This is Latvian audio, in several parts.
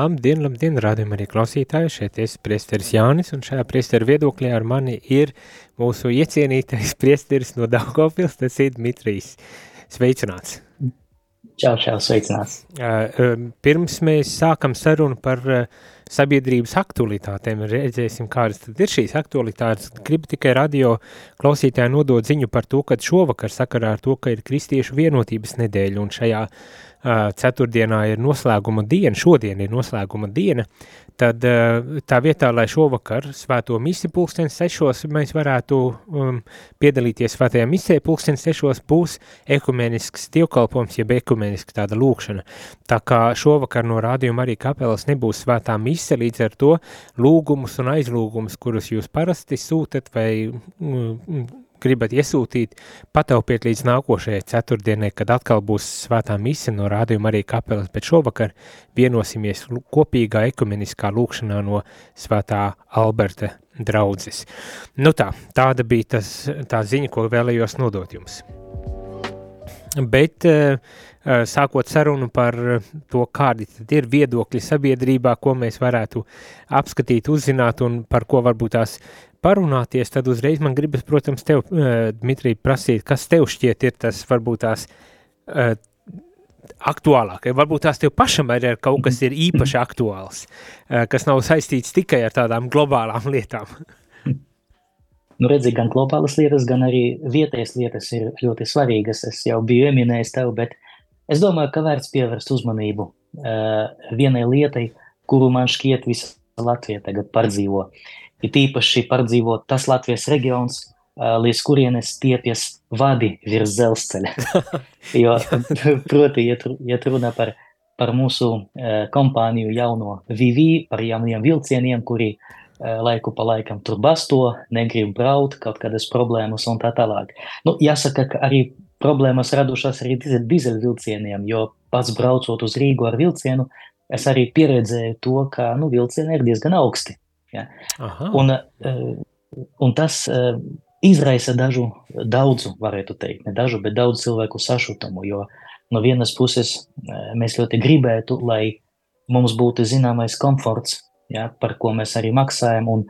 Labdien, labdien, rādījumā arī klausītāji, šeit es priesteris Jānis, un šajā priesteru viedoklī ar mani ir mūsu iecienītais priesteris no Daugavpils, tas ir Dmitrijs. Sveicināts! Čau, čau, sveicināts! Pirms mēs sākam sarunu par sabiedrības aktualitātēm, redzēsim, kādas tad ir šīs aktualitātes. Gribu tikai radio klausītāji nodot ziņu par to, ka šovakar sakarā ar to, ka ir kristiešu vienotības nedēļa, un šajā uh, ceturtdienā ir noslēguma diena, šodien ir noslēguma diena, tad tā vietā, lai šovakar svēto misi pulkstens sešos mēs varētu um, piedalīties svētajā misē pulkstens sešos būs ekumenisks dievkalpojums, jeb ekumenisks tāda lūkšana. Tā kā šovakar no rādījuma arī kapelas nebūs svētā mise, līdz ar to lūgumus un aizlūgumus, kurus jūs parasti sūtat vai um, gribat iesūtīt, pataupiet līdz nākošajai ceturtdienai, kad atkal būs svētā mise no rādījuma arī kapelas, bet šovakar vienosimies kopīgā ekumeniskā lūkšanā no svētā Alberta draudzes. Nu tā, tāda bija tas, tā ziņa, ko vēlējos nodot jums. Bet uh, sākot sarunu par to, kādi tad ir viedokļi sabiedrībā, ko mēs varētu apskatīt, uzzināt un par ko varbūt tās parunāties, tad uzreiz man gribas, protams, tev, uh, Dmitrij, prasīt, kas tev šķiet ir tas, varbūt tās aktuālākai. Varbūt tās tev pašam ir kaut kas ir īpaši aktuāls, kas nav saistīts tikai ar tādām globālām lietām. Nu, redzi, gan globālas lietas, gan arī vietējas lietas ir ļoti svarīgas. Es jau biju pieminējis tev, bet es domāju, ka vērts pievērst uzmanību uh, vienai lietai, kuru man šķiet visa Latvija tagad pārdzīvo. Ir īpaši pārdzīvot tas Latvijas reģions, līdz kurienes stiepjas vadi virs dzelzceļa. jo, proti, ja runa par, par mūsu kompāniju jauno VV, par jauniem vilcieniem, kuri laiku pa laikam tur basto, negrib braukt, kaut kādas problēmas un tā tālāk. Nu, jāsaka, ka arī problēmas radušās arī dizeļvilcieniem, jo pats braucot uz Rīgu ar vilcienu, es arī pieredzēju to, ka nu, vilcieni ir diezgan augsti. Ja? Un, eh, un tas eh, izraisa dažu, daudzu, varētu teikt, ne dažu, bet daudzu cilvēku sašutumu, jo no vienas puses eh, mēs ļoti gribētu, lai mums būtu zināmais komforts, ja, par ko mēs arī maksājam, un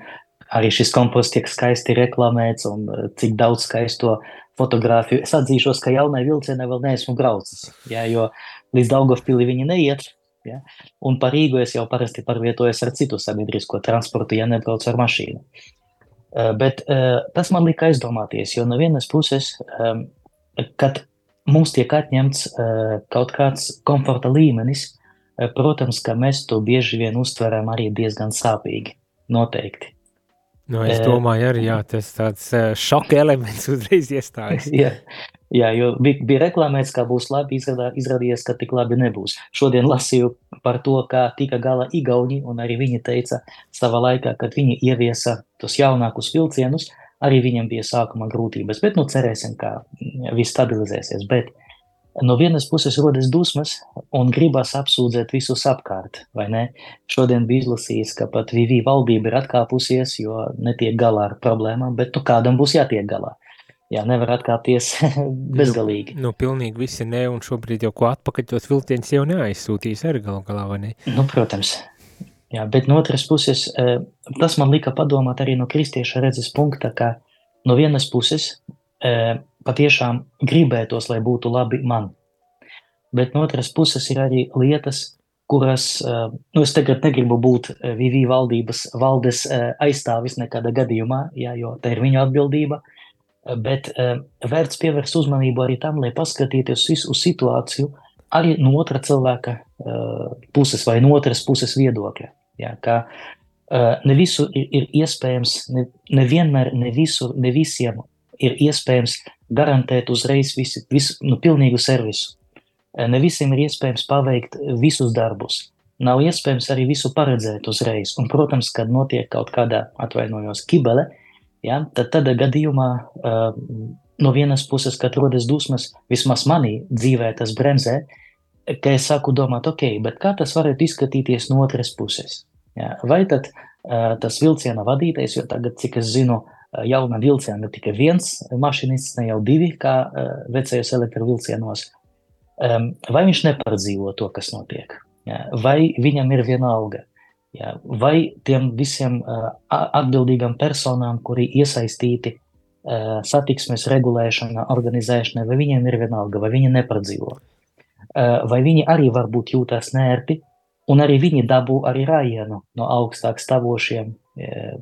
arī šis komforts tiek skaisti reklamēts, un cik daudz skaisto fotografiju. Es atzīšos, ka jaunai vilcienai vēl neesmu braucis, ja, jo līdz Daugavpili viņi neiet, Ja? Un par Rīgu es jau parasti pārvietojos ar citu sabiedrisko transportu, ja nebraucu ar mašīnu. Uh, bet uh, tas man lika aizdomāties, jo no vienas puses, kad mums tiek atņemts kaut kāds komforta līmenis, protams, ka mēs to bieži vien uztveram arī diezgan sāpīgi, noteikti. Nu, es domāju, arī jā, tas tāds šoka elements uzreiz iestājas. jā, Jā, jo bija, bija reklamēts, ka būs labi, izrādā, izrādījās, ka tik labi nebūs. Šodien lasīju par to, kā tika galā Igauni, un arī viņi teica savā laikā, kad viņi ieviesa tos jaunākus vilcienus, arī viņam bija sākuma grūtības, bet nu cerēsim, ka viss stabilizēsies. Bet no vienas puses rodas dusmas un gribas apsūdzēt visus apkārt, vai ne? Šodien bija izlasījis, ka pat VV valdība ir atkāpusies, jo netiek galā ar problēmām, bet nu kādam būs jātiek galā jā, nevar atkāpties bezgalīgi. Nu, nu, pilnīgi visi ne, un šobrīd jau ko atpakaļ tos vilciens jau neaizsūtīs arī galu galā, vai ne? Nu, protams. Jā, bet no otras puses, eh, tas man lika padomāt arī no kristieša redzes punkta, ka no vienas puses eh, patiešām gribētos, lai būtu labi man. Bet no otras puses ir arī lietas, kuras, eh, nu es tagad negribu būt VV valdības valdes aizstāvis nekādā gadījumā, jā, jo tā ir viņa atbildība, bet vērts pievērst uzmanību arī tam, lai paskatīties uz, situāciju arī no otra cilvēka puses vai no otras puses viedokļa. Ka uh, ne visur ir, iespējams, ne, nevienmēr, ne visur, ne visiem ir iespējams garantēt uzreiz visi, visu, nu, pilnīgu servisu. Ne visiem ir iespējams paveikt visus darbus. nav iespējams arī visu paredzēt uzreiz. Un, protams, kad notiek kaut kāda, atvainojos, kibele, ja, tad tādā gadījumā uh, no vienas puses, kad rodas dusmas, vismaz manī dzīvē tas bremzē, ka es sāku domāt, ok, bet kā tas varētu izskatīties no otras puses? Ja, vai tad uh, tas vilciena vadītājs, jo tagad, cik es zinu, jauna vilciena tikai viens mašinists, ne jau divi, kā uh, vecajos elektrovilcienos, vai viņš nepardzīvo to, kas notiek? Vai viņam ir vienalga? Ja, vai tiem visiem atbildīgām personām, kuri iesaistīti satiksmes regulēšanā, organizēšanā, vai viņiem ir vienalga, vai viņi nepardzīvo? Uh, vai viņi arī varbūt jūtas nērti, un arī viņi dabū arī rājienu no augstāk stāvošiem,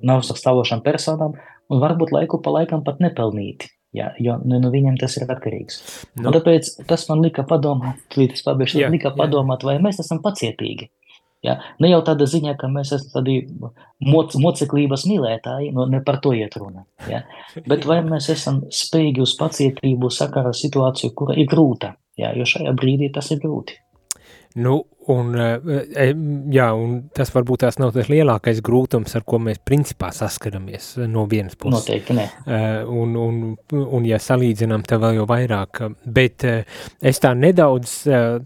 no augstāk stāvošām personām, un varbūt laiku pa laikam pat nepelnīti. Jā, jo nu, no viņiem tas ir atkarīgs. Nu. Un tāpēc tas man lika padomāt, līdz pabeigšu, lika padomāt, vai mēs esam pacietīgi. Ja? Ne jau tāda ziņā, ka mēs esam tādi moc, moceklības mīlētāji, no, ne par to iet runa. Ja? Bet vai mēs esam spējīgi uz pacietību sakarā situāciju, kura ir grūta, ja? jo šajā brīdī tas ir grūti. Nu, un, e, jā, un tas varbūt tās nav tas lielākais grūtums, ar ko mēs principā saskaramies no vienas puses. Noteikti, ne. Un, un, un ja salīdzinām, tad vēl jau vairāk. Bet es tā nedaudz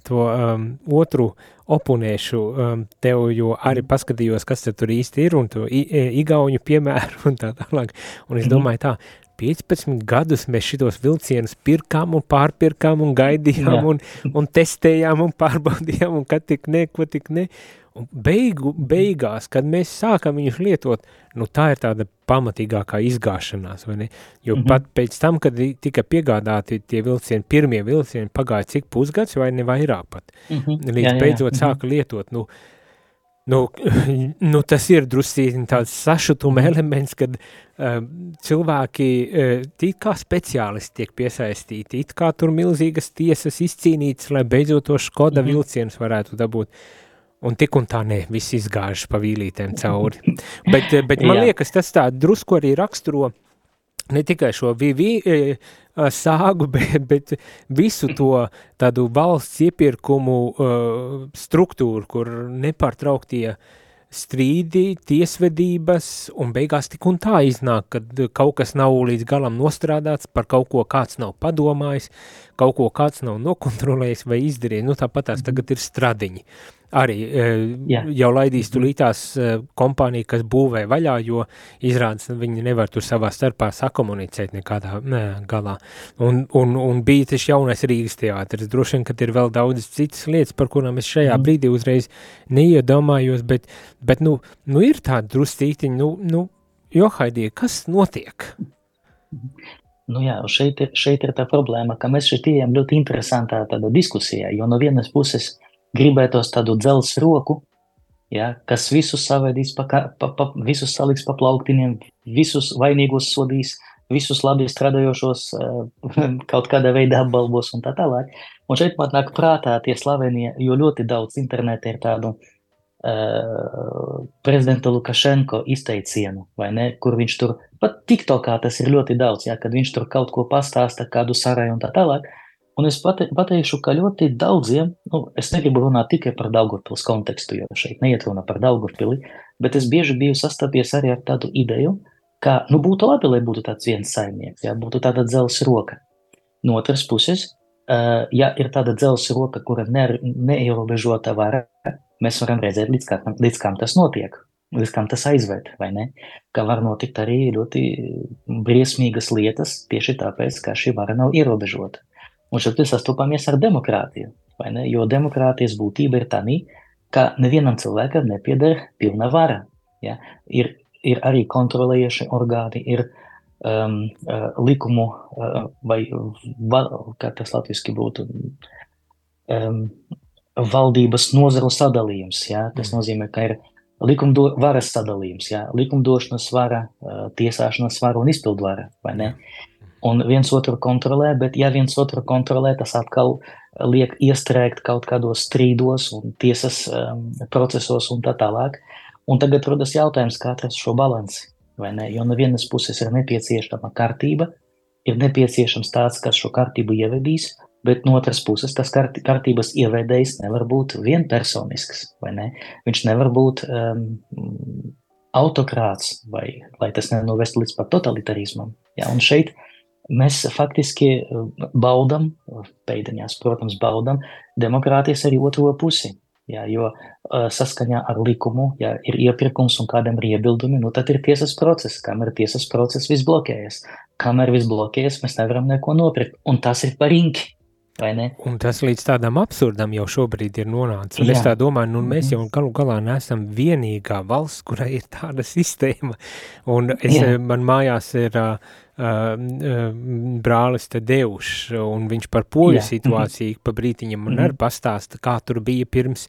to um, otru oponēšu um, tev, jo arī mhm. paskatījos, kas tur īsti ir, un to igauņu piemēru un tā tālāk. Un es mhm. domāju tā, 15 gadus mēs šitos vilcienus pirkām un pārpirkām un gaidījām un, un testējām un pārbaudījām un kad tik ne, ko tik ne. Un beigu, beigās, kad mēs sākam viņus lietot, nu tā ir tāda pamatīgākā izgāšanās, vai ne? Jo mm -hmm. pat pēc tam, kad tika piegādāti tie vilcieni, pirmie vilcieni, pagāja cik pusgads vai ne vairāk pat, mm -hmm. līdz jā, jā, beidzot jā. Mhm. sāka lietot, nu, uh, Nu, nu, tas ir drusīgi tāds sašutuma elements, kad uh, cilvēki uh, it kā speciālisti tiek piesaistīti, it kā tur milzīgas tiesas izcīnītas, lai beidzot to Škoda mm -hmm. vilcienus varētu dabūt. Un tik un tā ne, viss izgāžas pa vīlītēm cauri. bet, bet man liekas, tas tā drusku arī raksturo uh, ne tikai šo VV e, sāgu, bet, bet visu to tādu valsts iepirkumu uh, struktūru, kur nepārtrauktie strīdi, tiesvedības un beigās tik un tā iznāk, kad kaut kas nav līdz galam nostrādāts, par kaut ko kāds nav padomājis, kaut ko kāds nav nokontrolējis vai izdarījis, nu tāpat tās tagad ir stradiņi arī yeah. jau laidīs tulītās kompānija, kas būvē vaļā, jo izrādes viņi nevar tur savā starpā sakomunicēt nekādā ne, galā. Un, un, un bija tas jaunais Rīgas teātris. Droši vien, ka ir vēl daudz citas lietas, par kurām es šajā mm. brīdī uzreiz neiedomājos, bet, bet nu, nu ir tāda druscītiņa, nu, nu Johaidie, kas notiek? Nu jā, šeit, šeit ir tā problēma, ka mēs šeit ejam ļoti interesantā tādā diskusijā, jo no vienas puses gribētos tādu dzelzs roku, ja, kas visus savedīs, pa, pa, pa, visus saliks pa plauktiņiem, visus vainīgos sodīs, visus labi strādājošos uh, kaut kādā veidā apbalvos un tā tālāk. Un šeit man nāk prātā tie slavenie, jo ļoti daudz internetā ir tādu uh, prezidenta Lukašenko izteicienu, vai ne, kur viņš tur, pat TikTokā tas ir ļoti daudz, ja, kad viņš tur kaut ko pastāsta, kādu saraju un tā tālāk. Un es pate, pateikšu, ka ļoti daudziem, nu, es negribu runāt tikai par Daugavpils kontekstu, jo šeit neiet runa par Daugavpili, bet es bieži biju sastapies arī ar tādu ideju, ka, nu, būtu labi, lai būtu tāds viens saimnieks, ja, būtu tāda dzels roka. No otras puses, uh, ja ir tāda dzels roka, kura ne, neierobežota vara, mēs varam redzēt, līdz, kā, līdz kam tas notiek, līdz kam tas aizved, vai ne? Ka var notikt arī ļoti briesmīgas lietas tieši tāpēc, ka šī vara nav ierobežota. Un šeit sastopamies ar demokrātiju. Jo demokrātijas būtība ir tā, ka nevienam cilvēkam nepieder pilna vara. Ja? Ir, ir arī kontrolējuši orgāni, ir um, uh, likumu, uh, vai va, kā tas latviešu būtu, um, valdības nozaru sadalījums. Ja? Tas mm. nozīmē, ka ir likumdo, varas sadalījums, ja? likumdošanas vara, uh, tiesāšanas vara un izpildvara. Mm un viens otru kontrolē, bet ja viens otru kontrolē, tas atkal liek iestrēgt kaut kādos strīdos un tiesas um, procesos un tā tālāk. Un tagad rodas jautājums, kā atrast šo balansi, vai ne? Jo no vienas puses ir nepieciešama kārtība, ir nepieciešams tāds, kas šo kārtību ievedīs, bet no otras puses tas kārt, kārtības ievedējs nevar būt vienpersonisks, vai ne? Viņš nevar būt um, autokrāts, vai lai tas nenovest līdz pat totalitarismam. Ja, un šeit mēs faktiski baudam, pēdiņās, protams, baudam demokrātijas arī otro pusi. Jā, jo uh, saskaņā ar likumu, ja ir iepirkums un kādam ir iebildumi, nu tad ir tiesas process. Kamēr tiesas process viss bloķējas. Kamēr viss bloķējas, mēs nevaram neko nopirkt. Un tas ir par inki. Un tas līdz tādam absurdam jau šobrīd ir nonācis. Un Jā. es tā domāju, nu mēs mhm. jau galu galā neesam vienīgā valsts, kurai ir tāda sistēma. Un es, Jā. man mājās ir uh, brālis te devušs, un viņš par poļu Jā. situāciju pa brītiņam man arī pastāsta, kā tur bija pirms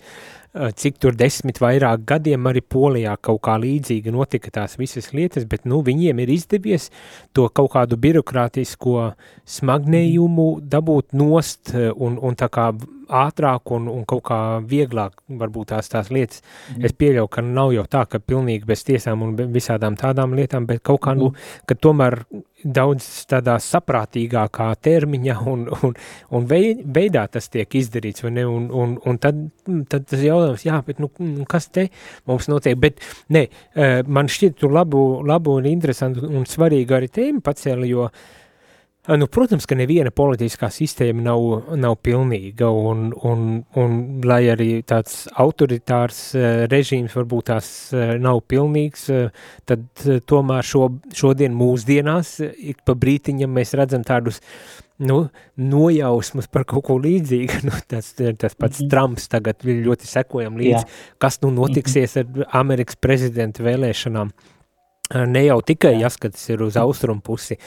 Eh, cik tur desmit vairāk gadiem arī Polijā kaut kā līdzīgi notika tās visas lietas, bet nu viņiem ir izdevies to kaut kādu birokrātisko smagnējumu dabūt nost eh, un, un tā kā ātrāk un, un kaut kā vieglāk varbūt tās tās lietas. Mm. Es pieļauju, ka nav jau tā, ka pilnīgi bez tiesām un visādām tādām lietām, bet kaut kā, nu, mhm. ka tomēr daudz tādā saprātīgākā termiņā un, un, un veidā tas tiek izdarīts, vai ne, un, un, un tad, tad tas jautājums, jā, bet, nu, nu, kas te mums notiek, bet, ne, eh, man šķiet tu labu, labu un interesantu un svarīgu arī tēmu pacēli, jo uh, Nu, protams, ka neviena politiskā sistēma nav, nav pilnīga, un, un, un lai arī tāds autoritārs režīms varbūt tās nav pilnīgs, tad tomēr šo, šodien mūsdienās ik pa brītiņam mēs redzam tādus nu, nojausmas par kaut ko līdzīgu. Nu, tas, tas pats mm -hmm. Trumps tagad ļoti sekojam līdzi, Jā. kas nu notiksies -hmm. ar Amerikas prezidenta vēlēšanām. Ne jau tikai jāskatās ir uz austrumu pusi,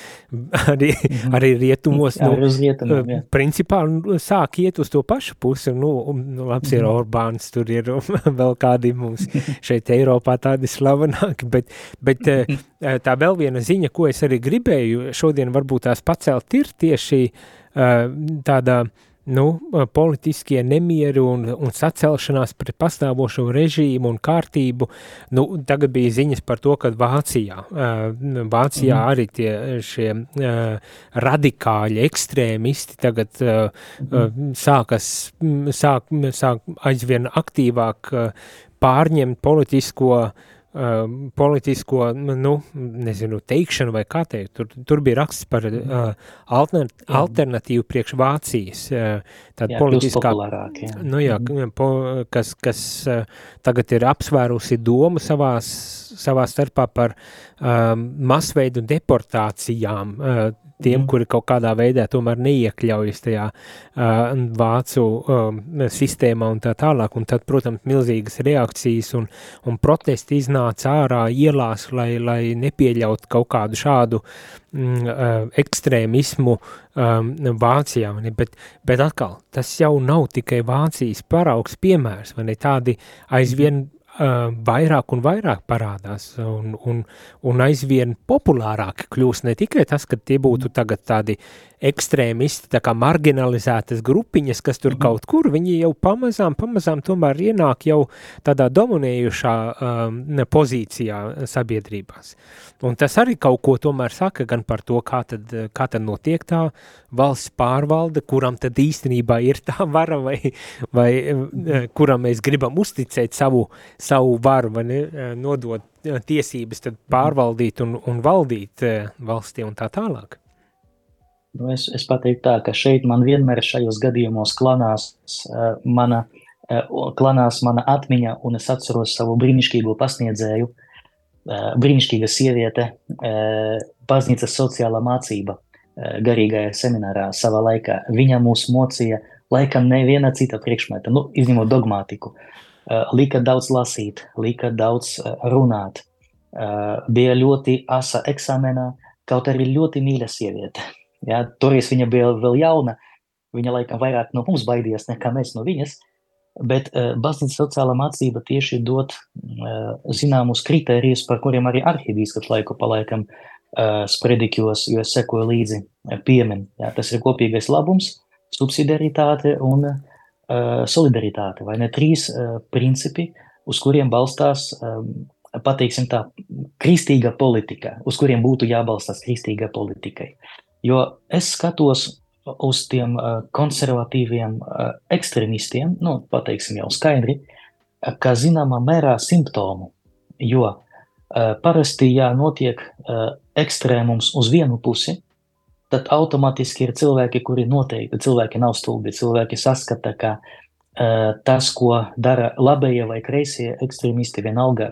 arī, mhm. arī rietumos, nu, jā, rietumiem, jā. principā nu, sāk iet uz to pašu pusi, nu, nu labs ir mhm. Orbāns, tur ir vēl kādi mums šeit Eiropā tādi slavenāki, bet, bet mhm. tā vēl viena ziņa, ko es arī gribēju šodien varbūt tās pacelt, ir tieši tāda, uh, nu, politiskie nemieri un, un sacelšanās pret pastāvošo režīmu un kārtību. Nu, tagad bija ziņas par to, ka Vācijā, uh, Vācijā mm. arī tie šie uh, radikāļi, ekstrēmisti tagad mm. sākas, sāk, sāk aizvien aktīvāk pārņemt politisko uh, uh, politisko, nu, nezinu, teikšanu vai kā teikt, tur, tur bija raksts par uh, altern, alternatīvu priekš Vācijas, uh, tāda jā, politiskā, jā. nu jā, mm. po, kas, kas uh, tagad ir apsvērusi domu savās, savā starpā par uh, masveidu deportācijām, uh, tiem, mm. kuri kaut kādā veidā tomēr neiekļaujas tajā uh, vācu uh, sistēmā un tā tālāk. Un tad, protams, milzīgas reakcijas un, un protesti iznāca ārā ielās, lai, lai nepieļaut kaut kādu šādu mm, uh, ekstrēmismu um, Vācijā. Bet, bet atkal, tas jau nav tikai Vācijas paraugs piemērs, vai ne tādi aizvien uh, vairāk un vairāk parādās un, un, un aizvien populārāki kļūst ne tikai tas, ka tie būtu tagad tādi ekstrēmisti, tā kā marginalizētas grupiņas, kas tur -hmm. kaut kur, viņi jau pamazām, pamazām tomēr ienāk jau tādā dominējušā um, pozīcijā sabiedrībās. Un tas arī kaut ko tomēr saka gan par to, kā tad, kā tad notiek tā valsts pārvalde, kuram tad īstenībā ir tā vara vai, vai kuram mēs gribam uzticēt savu, savu varu vai ne, eh, nodot eh, tiesības tad pārvaldīt un, un valdīt valstī un tā tālāk. Nu, es, es pateiktu tā, ka šeit man vienmēr šajos gadījumos klanās uh, mana, uh, klanās mana atmiņa, un es atceros savu brīnišķīgo pasniedzēju, uh, brīnišķīga sieviete, uh, baznīcas sociālā mācība uh, garīgajā seminārā savā laikā. Viņa mūs mocīja laikam neviena cita priekšmeta, nu, izņemot dogmātiku. Uh, lika daudz lasīt, lika daudz uh, runāt, uh, bija ļoti asa eksāmenā, kaut arī ļoti mīļa sieviete. Ja, toreiz viņa bija vēl jauna, viņa laikam vairāk no mums baidījās nekā mēs no viņas, bet baznīcas sociālā mācība tieši dod zināmus kritērijus, par kuriem arī arhibīskaps laiku pa laikam sprediķos, jo es sekoju līdzi piemin. Ja, tas ir kopīgais labums, subsidiaritāte un uh, solidaritāte, vai ne trīs principi, uz kuriem balstās pateiksim tā, kristīga politika, uz kuriem būtu jābalstās kristīga politikai. Jo es skatos uz tiem konservatīviem ekstremistiem, nu, pateiksim jau skaidri, kā zināmā mērā simptomu, jo parasti, ja notiek ekstrēmums uz vienu pusi, tad automātiski ir cilvēki, kuri noteikti, cilvēki nav stulbi, cilvēki saskata, ka uh, tas, ko dara labējie vai kreisie ekstrēmisti, vienalga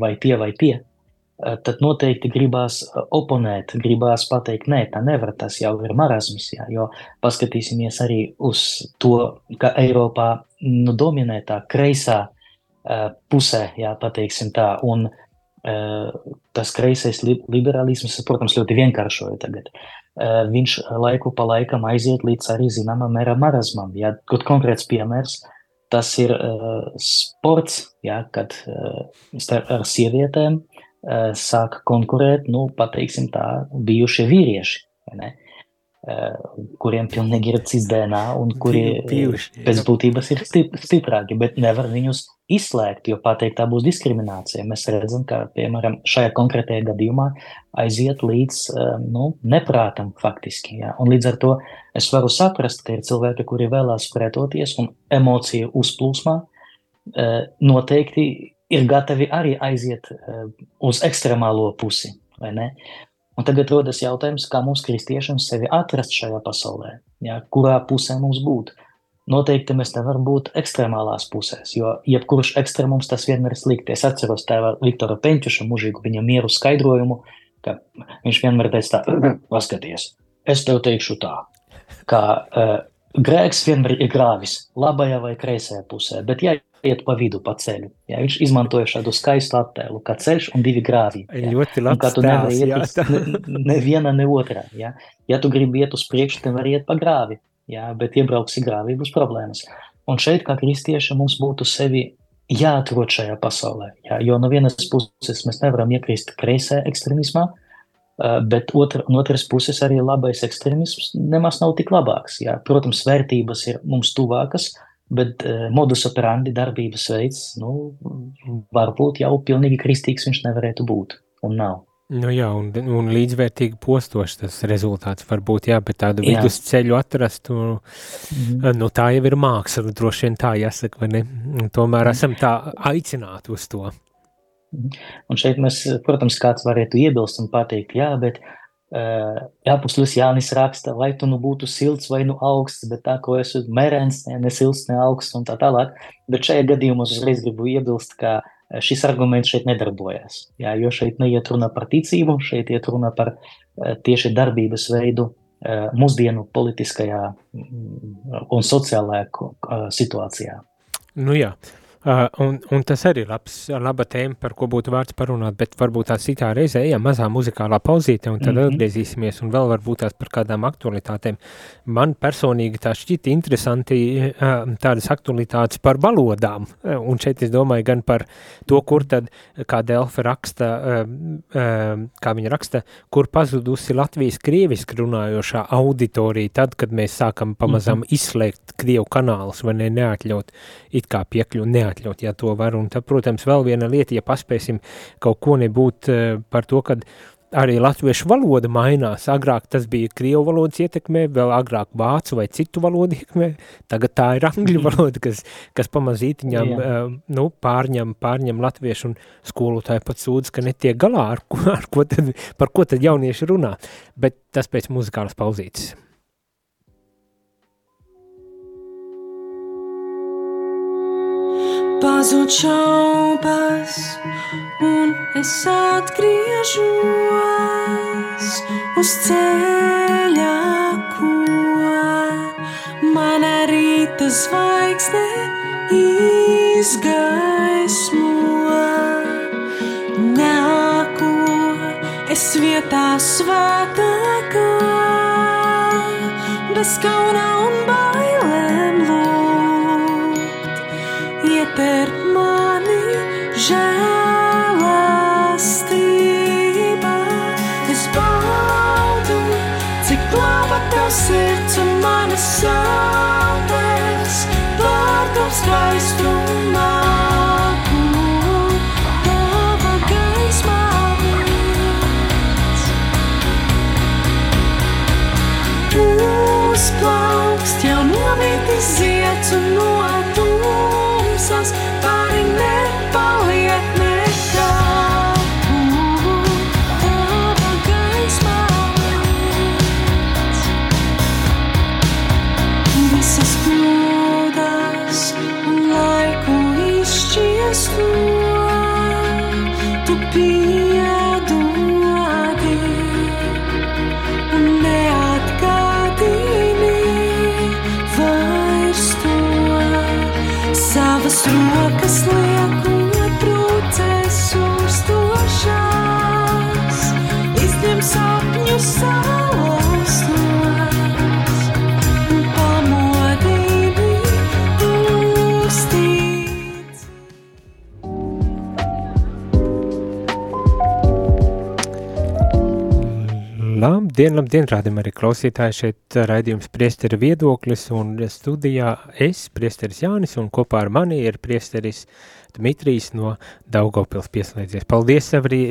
vai tie vai tie, uh, tad noteikti gribās oponēt, gribās pateikt, nē, tā nevar, tas jau ir marazms, jā, jo paskatīsimies arī uz to, ka Eiropā nu, dominē tā kreisā uh, pusē, jā, pateiksim tā, un tas kreisais liberālisms, protams, ļoti vienkāršoja tagad. Viņš laiku pa laikam aiziet līdz arī zināmam mērā marazmam. Ja, kaut konkrēts piemērs, tas ir uh, sports, ja, kad uh, ar sievietēm uh, sāk konkurēt, nu, pateiksim tā, bijušie vīrieši. Ne? Kuriem pilnīgi ir cits DNA un kuri Bijuši, pēc būtības ir stip, stiprāki, bet nevar viņus izslēgt, jo pateikt tā būs diskriminācija. Mēs redzam, ka, piemēram, šajā konkrētajā gadījumā aiziet līdz nu, neprātam faktiski. Jā. Un līdz ar to es varu saprast, ka ir cilvēki, kuri vēlās pretoties un emociju uzplūsmā noteikti ir gatavi arī aiziet uz ekstremālo pusi? Un tagad rodas jautājums, kā mums kristiešiem sevi atrast šajā pasaulē, ja, kurā pusē mums būt. Noteikti mēs nevaram būt ekstremālās pusēs, jo jebkurš ekstrēmums tas vienmēr ir slikti. Es atceros tēva Viktora Penķuša mūžīgu viņa mieru skaidrojumu, ka viņš vienmēr teica tā, paskaties, es tev teikšu tā, ka uh, grēks vienmēr ir grāvis labajā vai kreisajā pusē, bet ja iet pa vidu, pa ceļu. Jā, viņš izmantoja šādu skaistu attēlu, kā ceļš un divi grāvi. Jā. Ļoti labi. Kā tu nevari iet uz ne, ne viena, ne otrā. Jā. Ja tu gribi iet uz priekšu, tad vari iet pa grāvi. Jā, bet iebrauksi grāvī, būs problēmas. Un šeit, kā kristieši, mums būtu sevi jāatrod šajā pasaulē. Jā, jo no vienas puses mēs nevaram iekrist kreisē ekstremismā, bet otra, no otras puses arī labais ekstremisms nemaz nav tik labāks. Jā. Protams, vērtības ir mums tuvākas, uh, Bet uh, modus operandi darbības veids, nu, varbūt jau pilnīgi kristīgs viņš nevarētu būt un nav. Nu jā, un, un līdzvērtīgi postošs tas rezultāts var būt, jā, bet tādu jā. vidusceļu atrast, un, mm -hmm. nu tā jau ir māksla, droši vien tā jāsaka, vai ne? Un tomēr mm -hmm. esam tā aicināti uz to. Mhm. Un šeit mēs, protams, kāds varētu iebilst un pateikt, jā, bet uh, Apustulis Jānis raksta, lai tu nu būtu silts vai nu augsts, bet tā, ko esmu merens, ne, ne silts, ne augsts un tā tālāk. Bet šajā gadījumā es uzreiz gribu iebilst, ka šis arguments šeit nedarbojas. Jā, jo šeit neiet runa par ticību, šeit iet runa par tieši darbības veidu mūsdienu politiskajā un sociālajā situācijā. Nu jā, uh, Uh, un, un tas arī ir labs, laba tēma, par ko būtu vērts parunāt, bet varbūt tā citā reizē ejam mazā muzikālā pauzīte un tad mm -hmm. atgriezīsimies un vēl varbūt tās par kādām aktualitātēm. Man personīgi tā šķita interesanti uh, tādas aktualitātes par valodām, uh, un šeit es domāju gan par to, kur tad, kā Delfa raksta, uh, uh, kā viņa raksta, kur pazudusi Latvijas krieviski runājošā auditorija tad, kad mēs sākam pamazām mm -hmm. izslēgt Krievu kanālus vai ne, neatļaut it kā piekļu, neatļaut neatļaut, ja to var. Un tad, protams, vēl viena lieta, ja paspēsim kaut ko nebūt uh, par to, kad arī latviešu valoda mainās. Agrāk tas bija krievu valodas ietekmē, vēl agrāk vācu vai citu valodu ietekmē. Tagad tā ir angļu mhm. valoda, kas, kas pamazītiņām uh, nu, pārņem, pārņem latviešu un skolotāji pat sūdz, ka netiek galā, ar ko, ar ko tad, par ko tad jaunieši runā. Bet tas pēc muzikālas pauzītes. Pazūd šaubas, un es atgriežos uz ceļa, ko mana rīta zvaigzne izgaismo. Nāku es vietā svētākā, bez kauna un bailēm žēlastība. Es baudu, cik laba tev sirds un manas sāpes pār tavu Labdien, labdien, rādam arī klausītāji šeit raidījums priesteri viedoklis un studijā es, priesteris Jānis, un kopā ar mani ir priesteris Dmitrijs no Daugavpils pieslēdzies. Paldies arī,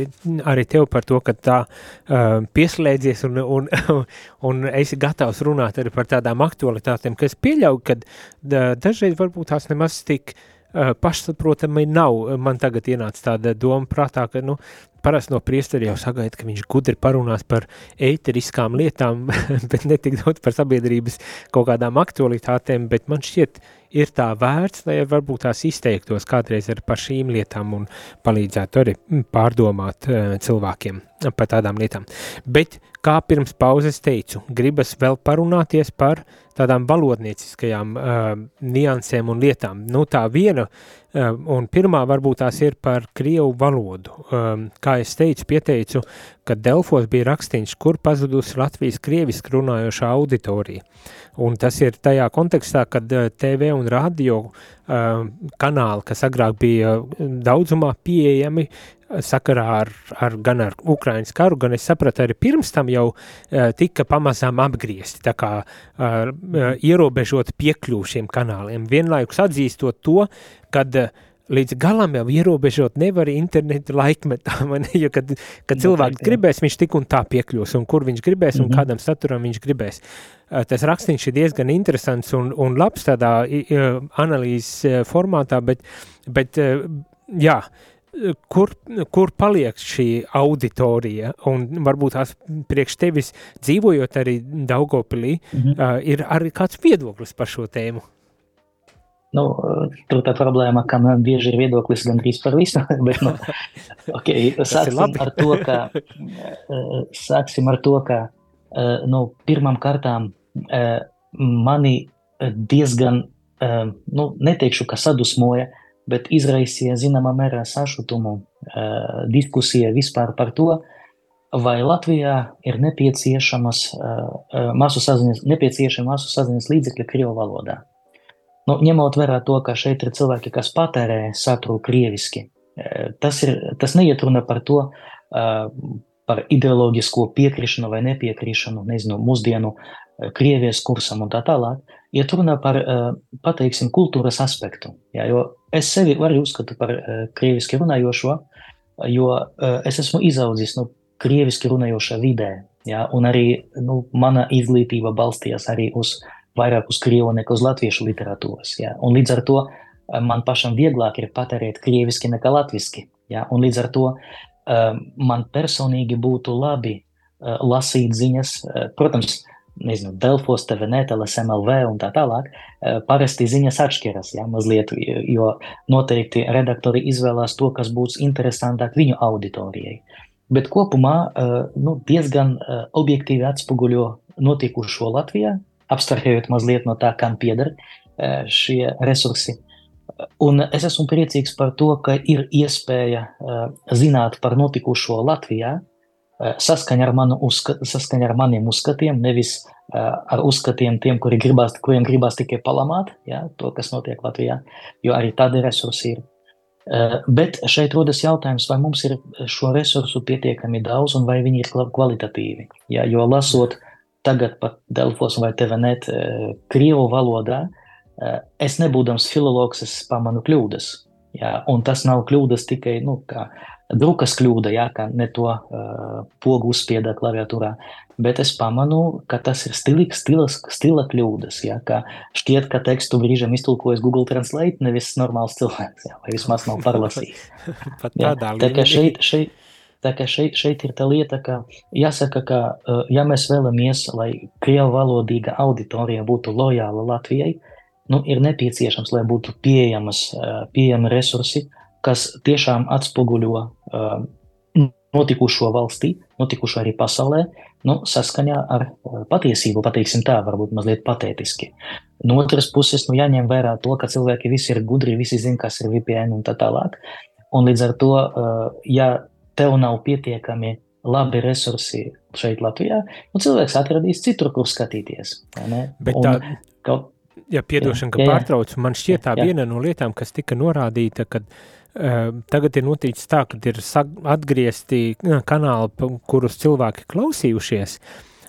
arī tev par to, ka tā uh, pieslēdzies un, un, un esi gatavs runāt arī par tādām aktualitātēm, kas pieļauj, ka da, dažreiz varbūt tās nemaz tik uh, pašsaprotami nav. Man tagad ienāca tāda doma prātā, ka, nu, parasti no priesteri jau sagaida, ka viņš gudri parunās par ēteriskām lietām, bet ne tik daudz par sabiedrības kaut kādām aktualitātēm, bet man šķiet ir tā vērts, lai varbūt tās izteiktos kādreiz ar par šīm lietām un palīdzētu arī mm, pārdomāt uh, cilvēkiem par tādām lietām. Bet, kā pirms pauzes teicu, gribas vēl parunāties par tādām valodnieciskajām uh, niansēm un lietām. Nu, tā viena un pirmā varbūt tās ir par krievu valodu. Um, kā es teicu, pieteicu, ka Delfos bija rakstīns, kur pazudusi Latvijas krieviski runājošā auditorija. Un tas ir tajā kontekstā, kad uh, TV un radio uh, kanāli, kas agrāk bija daudzumā pieejami, sakarā ar, ar gan ar Ukrainas karu, gan es sapratu arī pirms tam jau uh, tika pamazām apgriezti, tā kā uh, ierobežot piekļuvu šiem kanāliem, vienlaikus atzīstot to, kad līdz galam jau ierobežot nevar internetu laikmetā, ne, jo kad, kad cilvēks gribēs, viņš tik un tā piekļūs, un kur viņš gribēs, mm -hmm. un kādam saturam viņš gribēs. Tas rakstīns ir diezgan interesants un, un labs tādā analīzes formātā, bet, bet jā, kur, kur paliek šī auditorija, un varbūt tās priekš tevis dzīvojot arī Daugopilī, mm -hmm. uh, ir arī kāds viedoklis par šo tēmu? Nu, tur tā problēma, ka man bieži ir viedoklis gandrīz par visu, bet, nu, ok, sāksim ar to, ka, sāksim ar to, ka, nu, pirmām kārtām mani diezgan, nu, neteikšu, ka sadusmoja, bet izraisīja zināmā mērā sašutumu uh, diskusija vispār par to, vai Latvijā ir nepieciešamas uh, masu saziņas, nepieciešama masu saziņas līdzekļi Krievu valodā. Nu, ņemot vērā to, ka šeit ir cilvēki, kas patērē saturu krieviski, tas, ir, tas neiet runa par to, uh, par ideoloģisko piekrišanu vai nepiekrišanu, nezinu, mūsdienu Krievijas kursam un tā tālāk, iet runa par, pateiksim, kultūras aspektu. Jā, jo es sevi arī uzskatu par krieviski runājošo, jo es esmu izaudzis no krieviski runājošā vidē, jā, un arī nu, mana izglītība balstījās arī uz vairāk uz krievu nekā uz latviešu literatūras. Jā, un līdz ar to man pašam vieglāk ir patērēt krieviski nekā latviski. Jā, un līdz ar to man personīgi būtu labi lasīt ziņas, protams, nezinu, Delfos, TVNet, LSMLV un tā tālāk, parasti ziņas atšķiras, ja, mazliet, jo noteikti redaktori izvēlās to, kas būs interesantāk viņu auditorijai. Bet kopumā nu, diezgan objektīvi atspoguļo notikušo Latvijā, abstrahējot mazliet no tā, kam pieder šie resursi. Un es esmu priecīgs par to, ka ir iespēja zināt par notikušo Latvijā, saskaņa ar, manu uzskat, saskaņa ar maniem uzskatiem, nevis uh, ar uzskatiem tiem, kuri gribās, kuriem gribās tikai palamāt ja, to, kas notiek Latvijā, jo arī tādi resursi ir. Uh, bet šeit rodas jautājums, vai mums ir šo resursu pietiekami daudz un vai viņi ir kvalitatīvi. Ja, jo lasot tagad pat Delfos vai TVNet uh, Krievu valodā, es nebūdams filologs, es pamanu kļūdas. Ja, un tas nav kļūdas tikai nu, kā, drukas kļūda, jā, ka ne to uh, pogu uzspieda klaviatūrā, bet es pamanu, ka tas ir stilīgs, stilas, stila kļūdas, jā, ka šķiet, ka tekstu brīžam iztulkojas Google Translate, nevis normāls cilvēks, jā, vai vismaz nav parlasījis. jā, tā kā šeit, šeit, tā kā šeit, šeit ir tā lieta, ka jāsaka, ka ja mēs vēlamies, lai krievu valodīga auditorija būtu lojāla Latvijai, nu, ir nepieciešams, lai būtu pieejamas, pieejami resursi, kas tiešām atspoguļo uh, notikušo valstī, notikušo arī pasaulē, nu, saskaņā ar uh, patiesību, pateiksim tā, varbūt mazliet patētiski. No otras puses, nu, jāņem vērā to, ka cilvēki visi ir gudri, visi zina, kas ir VPN un tā tālāk. Un līdz ar to, uh, ja tev nav pietiekami labi resursi šeit Latvijā, nu, cilvēks atradīs citur, kur skatīties. Bet Un tā, kaut, Ja piedošana, ka Jā, jā. pārtraucu, man šķiet tā Jā. viena no lietām, kas tika norādīta, kad uh, tagad ir noticis tā, ka ir atgriezti uh, kanāli, kurus cilvēki klausījušies,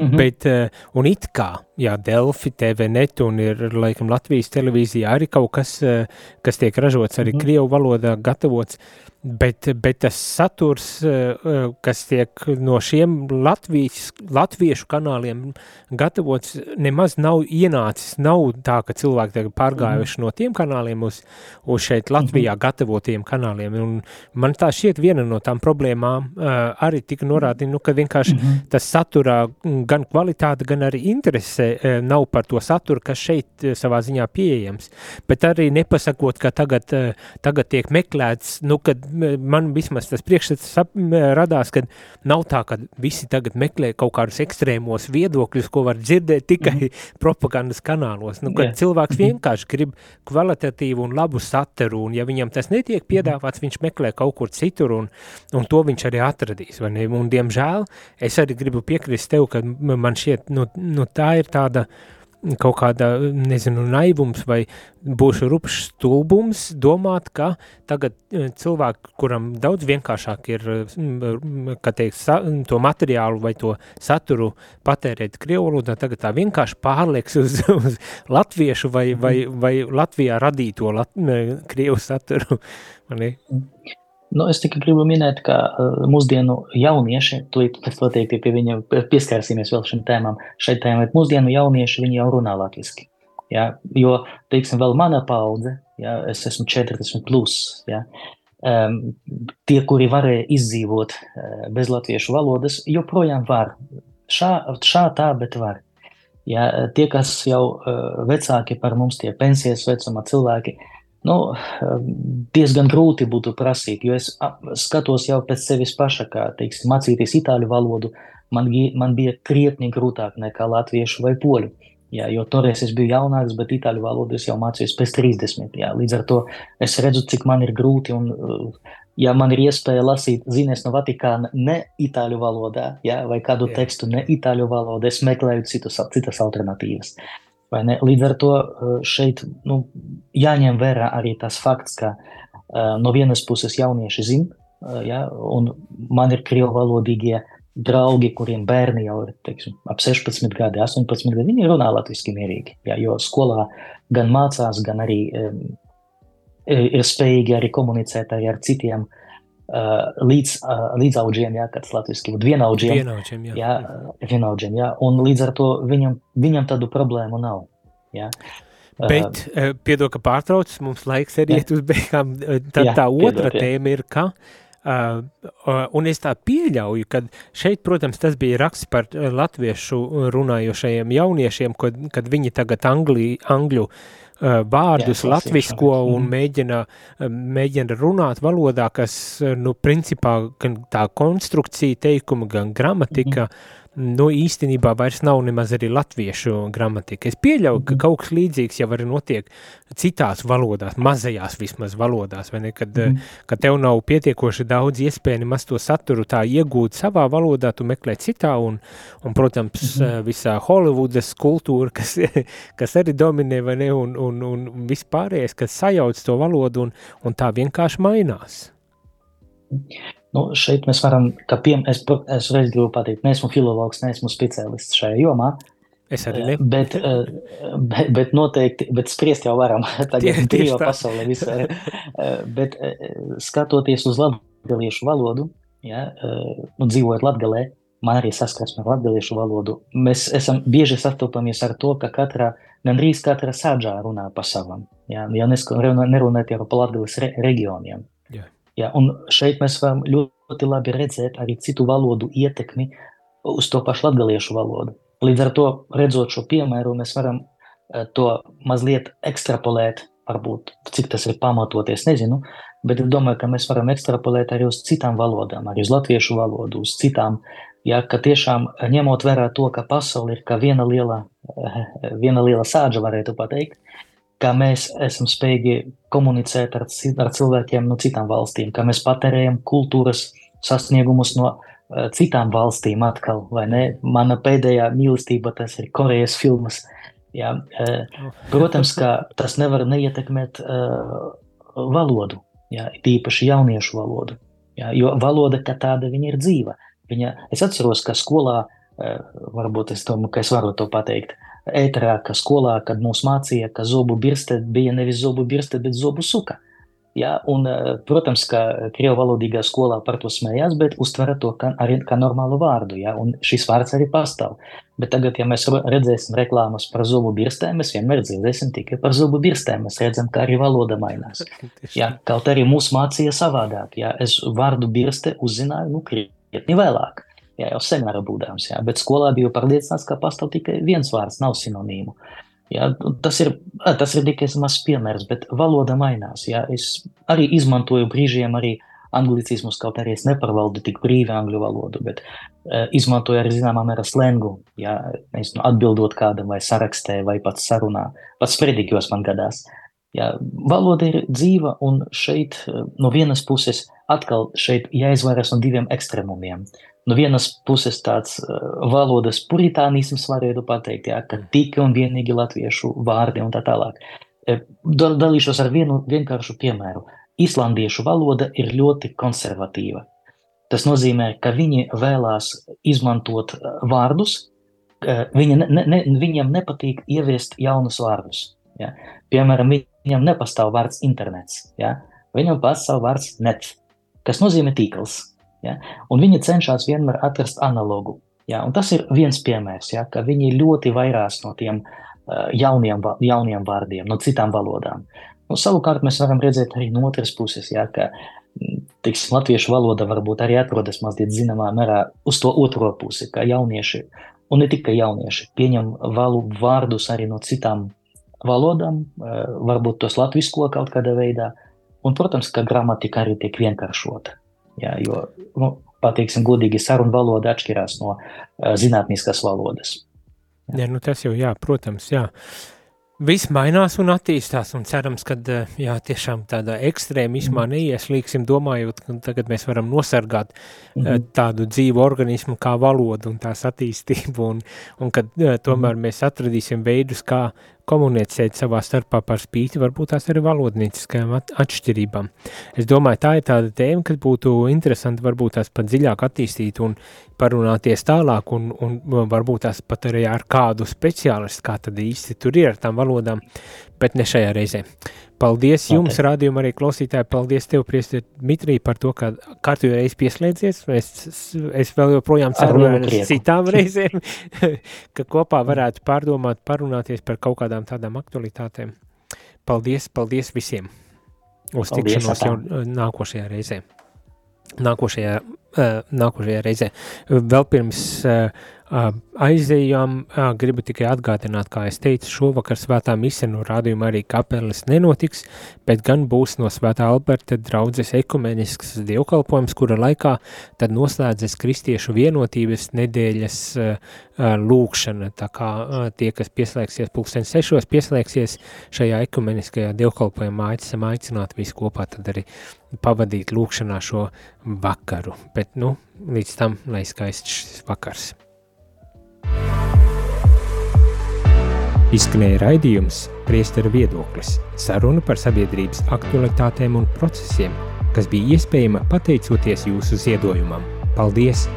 Mhm. bet, uh, un it kā, jā, Delfi, TVNet un ir, laikam, Latvijas televīzijā arī kaut kas, uh, kas tiek ražots arī Mhm. Krievu valodā gatavots, bet, bet tas saturs, uh, kas tiek no šiem Latvijas, latviešu kanāliem gatavots, nemaz nav ienācis. Nav tā, ka cilvēki tagad pārgājuši Mhm. no tiem kanāliem uz, uz šeit Latvijā gatavotiem kanāliem. Un man tā šķiet viena no tām problēmām arī tika norādīta, nu, ka vienkārši Mhm. tas saturā mm, gan kvalitāte, gan arī interese uh, nav par to saturu, kas šeit uh, savā ziņā pieejams. Bet arī nepasakot, ka tagad, uh, tagad tiek meklēts, nu, kad man vismaz tas priekšstats radās, ka nav tā, ka visi tagad meklē kaut kādus ekstrēmos viedokļus, ko var dzirdēt tikai mm -hmm. propagandas kanālos. Nu, kad Jā. cilvēks Mhm. vienkārši grib kvalitatīvu un labu saturu, un ja viņam tas netiek piedāvāts, viņš meklē kaut kur citur, un, un to viņš arī atradīs. vai ne? Un, diemžēl, es arī gribu piekrist tev, ka man šķiet, nu, nu tā ir tāda kaut kāda, nezinu, naivums vai būšu rupšs stulbums domāt, ka tagad eh, cilvēki, kuram daudz vienkāršāk ir, mm, kā teikt, sa, to materiālu vai to saturu patērēt Krievu valodā, tagad tā vienkārši pārlieks uz, uz latviešu vai, vai, vai Latvijā radīto lat, ne, Krievu saturu. vai ne? Nu, es tikai gribu minēt, ka uh, mūsdienu jaunieši, tūlīt pēc noteikti pie viņa pieskārsimies vēl šim tēmam, šai tēmai, bet mūsdienu jaunieši, jau runā latviski. Ja? Jo, teiksim, vēl mana paudze, ja? es esmu 40 plus, ja? um, tie, kuri varēja izdzīvot uh, bez latviešu valodas, joprojām var. Šā, šā tā, bet var. Ja? Tie, kas jau uh, vecāki par mums, tie pensijas vecuma cilvēki, nu, diezgan grūti būtu prasīt, jo es skatos jau pēc sevis paša, kā teiksim, mācīties itāļu valodu. Man, man bija krietni grūtāk nekā latviešu vai poļu. Jā, jo toreiz es biju jaunāks, bet itāļu valodu es jau mācījos pēc 30. Jā, līdz ar to es redzu, cik man ir grūti. Un, uh, ja man ir iespēja lasīt ziņas no Vatikāna ne itāļu valodā, jā, vai kādu Jā. tekstu ne itāļu valodā, es meklēju citus, citas alternatīvas. Ne? Līdz ar to uh, šeit nu, jāņem vērā arī tas fakts, ka uh, no vienas puses jaunieši zina, uh, ja, un man ir krievu valodīgie draugi, kuriem bērni jau ir teiksim, ap 16 gadi, 18 gadi. Viņi runā latviešu mierīgi, ja, jo skolā gan mācās, gan arī um, ir spējīgi arī komunicēt arī ar citiem uh, līdz, uh, līdzaudžiem, ja, kas latviešu būtu vienaudžiem. Vienaučiem, jā. Jā, vienaudžiem, jā, un līdz ar to viņam, viņam tādu problēmu nav. Jā. Bet, uh, piedod, ka pārtrauc, mums laiks arī Jā. iet uz beigām. Tad Jā, tā otra piedod, jā. tēma ir, ka, uh, uh, un es tā pieļauju, ka šeit, protams, tas bija raksts par latviešu runājošajiem jauniešiem, kad, kad viņi tagad angli, angļu uh, vārdus Jā, latvisko un Mhm. mēģina, uh, mēģina runāt valodā, kas, uh, nu, principā, gan tā konstrukcija teikuma, gan gramatika, nu, īstenībā vairs nav nemaz arī latviešu gramatika. Es pieļauju, ka Mhm. kaut kas līdzīgs jau arī notiek citās valodās, mazajās vismaz valodās, vai ne, kad, mm. kad tev nav pietiekoši daudz iespēju nemaz to saturu tā iegūt savā valodā, tu meklē citā, un, un protams, mm visā Hollywoodas kultūra, kas, kas arī dominē, vai ne, un, un, un vispārējais, kas sajauc to valodu, un, un tā vienkārši mainās. Nu, šeit mēs varam, ka piem, es, es reiz gribu pateikt, neesmu filologs, neesmu speciālists šajā jomā, Es arī ne. bet, eh, bet, bet noteikti, bet spriest jau varam, tagad tā. pasaulē visā. Eh, Bet eh, skatoties uz latgaliešu valodu, ja, eh, un dzīvojot Latgalē, man arī saskarsme ar latgaliešu valodu, mēs esam bieži sastopamies ar to, ka katrā, gandrīz katra sāģā runā pa savam, ja, ja nerunājot jau pa Latgales re, reģioniem. Jā. Ja, un šeit mēs varam ļoti labi redzēt arī citu valodu ietekmi uz to pašu latgaliešu valodu. Līdz ar to, redzot šo piemēru, mēs varam eh, to mazliet ekstrapolēt varbūt cik tas ir pamatoties, nezinu, bet es domāju, ka mēs varam ekstrapolēt arī uz citām valodām, arī uz latviešu valodu, uz citām, ja, ka tiešām ņemot vērā to, ka pasauli ir kā viena liela, viena liela sāģa, varētu pateikt, ka mēs esam spējīgi komunicēt ar, ar cilvēkiem no citām valstīm, ka mēs patērējam kultūras sasniegumus no uh, citām valstīm atkal, vai ne? Mana pēdējā mīlestība tas ir Korejas filmas. Jā, uh, protams, ka tas nevar neietekmēt uh, valodu, jā, tīpaši jauniešu valodu, jā, jo valoda kā tāda viņa ir dzīva. Viņa, es atceros, ka skolā, varbūt es domāju, ka es varu to pateikt, uh, ēterā, ka skolā, kad mūs mācīja, ka zobu birste bija nevis zobu birste, bet zobu suka. Ja, un, eh, protams, ka krievu valodīgā skolā par to smējās, bet uztvera to kā, arī kā normālu vārdu. Ja, un šis vārds arī pastāv. Bet tagad, ja mēs redzēsim reklāmas par zobu birstēm, mēs vienmēr dzirdēsim tikai par zobu birstēm. Mēs redzam, ka arī valoda mainās. Ja, kaut arī mūs mācīja savādāk. Ja, es vārdu birste uzzināju nu, krietni vēlāk jā, jau sen var būdams, jā, bet skolā biju pārliecināts, ka pastāv tikai viens vārds, nav sinonīmu. Jā, tas, ir, tas ir tikai mazs piemērs, bet valoda mainās. Jā. Es arī izmantoju brīžiem arī anglicismus, kaut arī es nepārvaldu tik brīvi angļu valodu, bet uh, izmantoju arī zināmā mērā slengu, jā, nezinu, atbildot kādam vai sarakstē vai pat sarunā, pat sprediķos man gadās. Jā, valoda ir dzīva un šeit no vienas puses atkal šeit jāizvairās no diviem ekstremumiem. Uh, no vienas puses tāds uh, valodas puritānisms, varētu pateikt, jā, ka tikai un vienīgi latviešu vārdi un tā tālāk. Dalīšos ar vienu vienkāršu piemēru. Islandiešu valoda ir ļoti konservatīva. Tas nozīmē, ka viņi vēlās izmantot vārdus, viņi ne, ne, viņiem nepatīk ieviest jaunus vārdus. Ja? Piemēram, viņam nepastāv vārds internets, ja? viņam pastāv vārds net, kas nozīmē tīkls. Ja? Un viņi cenšas vienmēr atrast analogu. Ja? Un tas ir viens piemērs, ja? ka viņi ļoti vairās no tiem uh, jauniem, jauniem vārdiem, no citām valodām. Un savukārt mēs varam redzēt arī no otras puses, ja? ka tiksim, latviešu valoda varbūt arī atrodas mazliet zināmā mērā uz to otro pusi, ka jaunieši, un ne tikai jaunieši, pieņem valu vārdus arī no citām valodām, varbūt tos latvisko kaut kādā veidā, un, protams, ka gramatika arī tiek vienkāršota. Jā, jo, nu, pateiksim, godīgi sarunu valoda atšķirās no uh, zinātniskas valodas. Jā. jā, nu tas jau, jā, protams, jā. Viss mainās un attīstās, un cerams, ka jā, tiešām tādā ekstrēmismā mm. neieslīgsim, domājot, ka tagad mēs varam nosargāt mm tādu dzīvu organismu kā valodu un tās attīstību, un, un kad tomēr mm. mēs atradīsim veidus, kā komunicēt savā starpā par spīti, varbūt tās arī valodnieciskajām atšķirībām. Es domāju, tā ir tāda tēma, kas būtu interesanti varbūt tās pat dziļāk attīstīt un parunāties tālāk un, un varbūt tās pat arī ar kādu speciālistu, kā tad īsti tur ir ar tām valodām, bet ne šajā reizē. Paldies jums, okay. rādījuma arī klausītāji, paldies tev, Priester Dmitrī, par to, ka kārtīgi reiz pieslēdzies. Es, es vēl joprojām ceru uz citām reizēm, ka kopā varētu pārdomāt, parunāties par kaut kādām tādām aktualitātēm. Paldies, paldies visiem! Uz paldies, tikšanos jau uh, nākošajā reizē. Nākošajā, uh, nākošajā reizē. Vēl pirms uh, aizējām, gribu tikai atgādināt, kā es teicu, šovakar svētā mise no rādījuma arī kapeles nenotiks, bet gan būs no svētā Alberta draudzes ekumenisks dievkalpojums, kura laikā tad noslēdzas kristiešu vienotības nedēļas lūkšana, tā kā tie, kas pieslēgsies pulksten sešos, pieslēgsies šajā ekumeniskajā dievkalpojumā, esam aicināti visi kopā tad arī pavadīt lūkšanā šo vakaru, bet, nu, līdz tam, lai skaists šis vakars. Izskanēja raidījums Priesteru viedoklis – saruna par sabiedrības aktualitātēm un procesiem, kas bija iespējama pateicoties jūsu ziedojumam. Paldies!